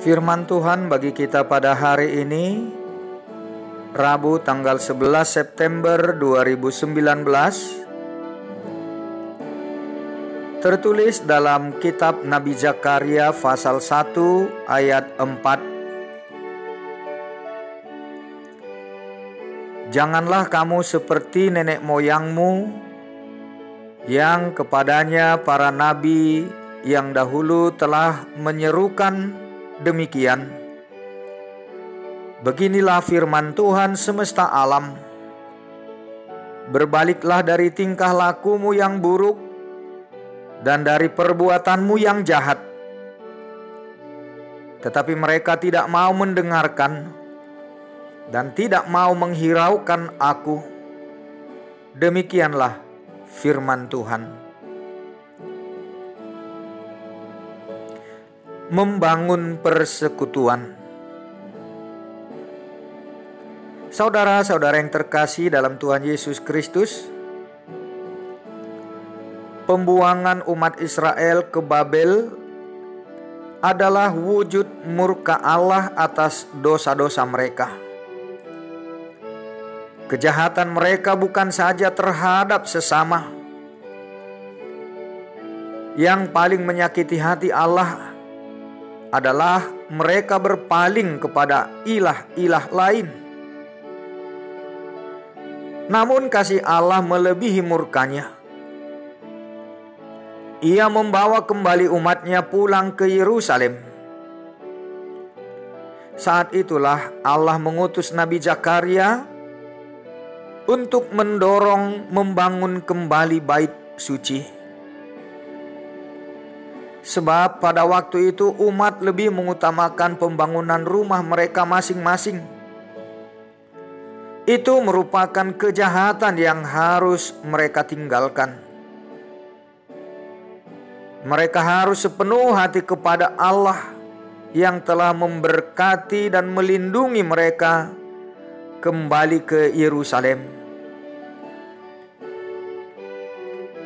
Firman Tuhan bagi kita pada hari ini Rabu tanggal 11 September 2019 tertulis dalam kitab Nabi Zakaria pasal 1 ayat 4 Janganlah kamu seperti nenek moyangmu yang kepadanya para nabi yang dahulu telah menyerukan demikian Beginilah firman Tuhan semesta alam Berbaliklah dari tingkah lakumu yang buruk dan dari perbuatanmu yang jahat. Tetapi mereka tidak mau mendengarkan dan tidak mau menghiraukan aku. Demikianlah firman Tuhan. Membangun persekutuan. Saudara-saudara yang terkasih dalam Tuhan Yesus Kristus, pembuangan umat Israel ke Babel adalah wujud murka Allah atas dosa-dosa mereka. Kejahatan mereka bukan saja terhadap sesama, yang paling menyakiti hati Allah adalah mereka berpaling kepada ilah-ilah lain. Namun, kasih Allah melebihi murkanya ia membawa kembali umatnya pulang ke Yerusalem. Saat itulah Allah mengutus Nabi Zakaria untuk mendorong membangun kembali bait suci. Sebab pada waktu itu umat lebih mengutamakan pembangunan rumah mereka masing-masing. Itu merupakan kejahatan yang harus mereka tinggalkan. Mereka harus sepenuh hati kepada Allah yang telah memberkati dan melindungi mereka kembali ke Yerusalem.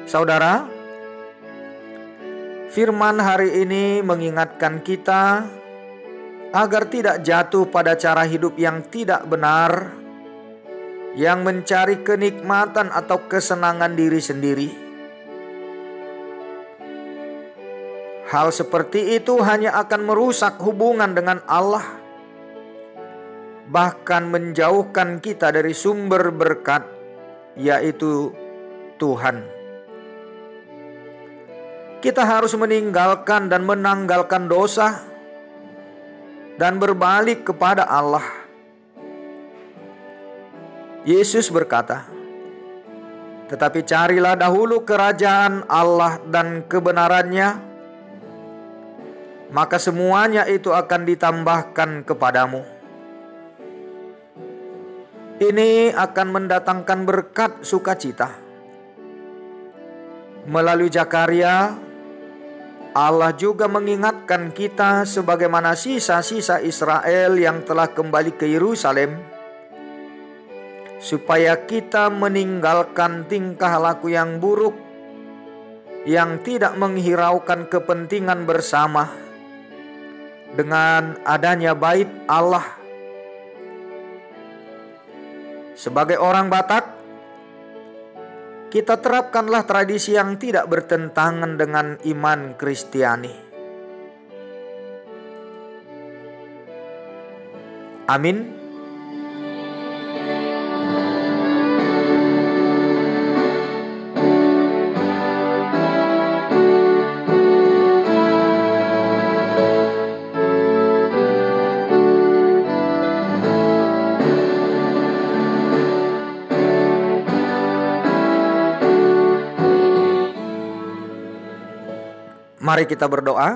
Saudara, firman hari ini mengingatkan kita agar tidak jatuh pada cara hidup yang tidak benar, yang mencari kenikmatan atau kesenangan diri sendiri Hal seperti itu hanya akan merusak hubungan dengan Allah, bahkan menjauhkan kita dari sumber berkat, yaitu Tuhan. Kita harus meninggalkan dan menanggalkan dosa dan berbalik kepada Allah. Yesus berkata, "Tetapi carilah dahulu kerajaan Allah dan kebenarannya." maka semuanya itu akan ditambahkan kepadamu. Ini akan mendatangkan berkat sukacita. Melalui Zakaria, Allah juga mengingatkan kita sebagaimana sisa-sisa Israel yang telah kembali ke Yerusalem, supaya kita meninggalkan tingkah laku yang buruk yang tidak menghiraukan kepentingan bersama dengan adanya bait Allah. Sebagai orang Batak, kita terapkanlah tradisi yang tidak bertentangan dengan iman Kristiani. Amin. Mari kita berdoa.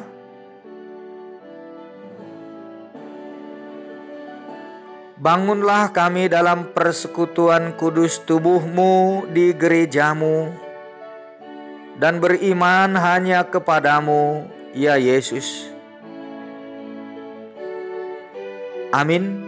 Bangunlah kami dalam persekutuan kudus tubuhmu di gerejamu dan beriman hanya kepadamu, ya Yesus. Amin.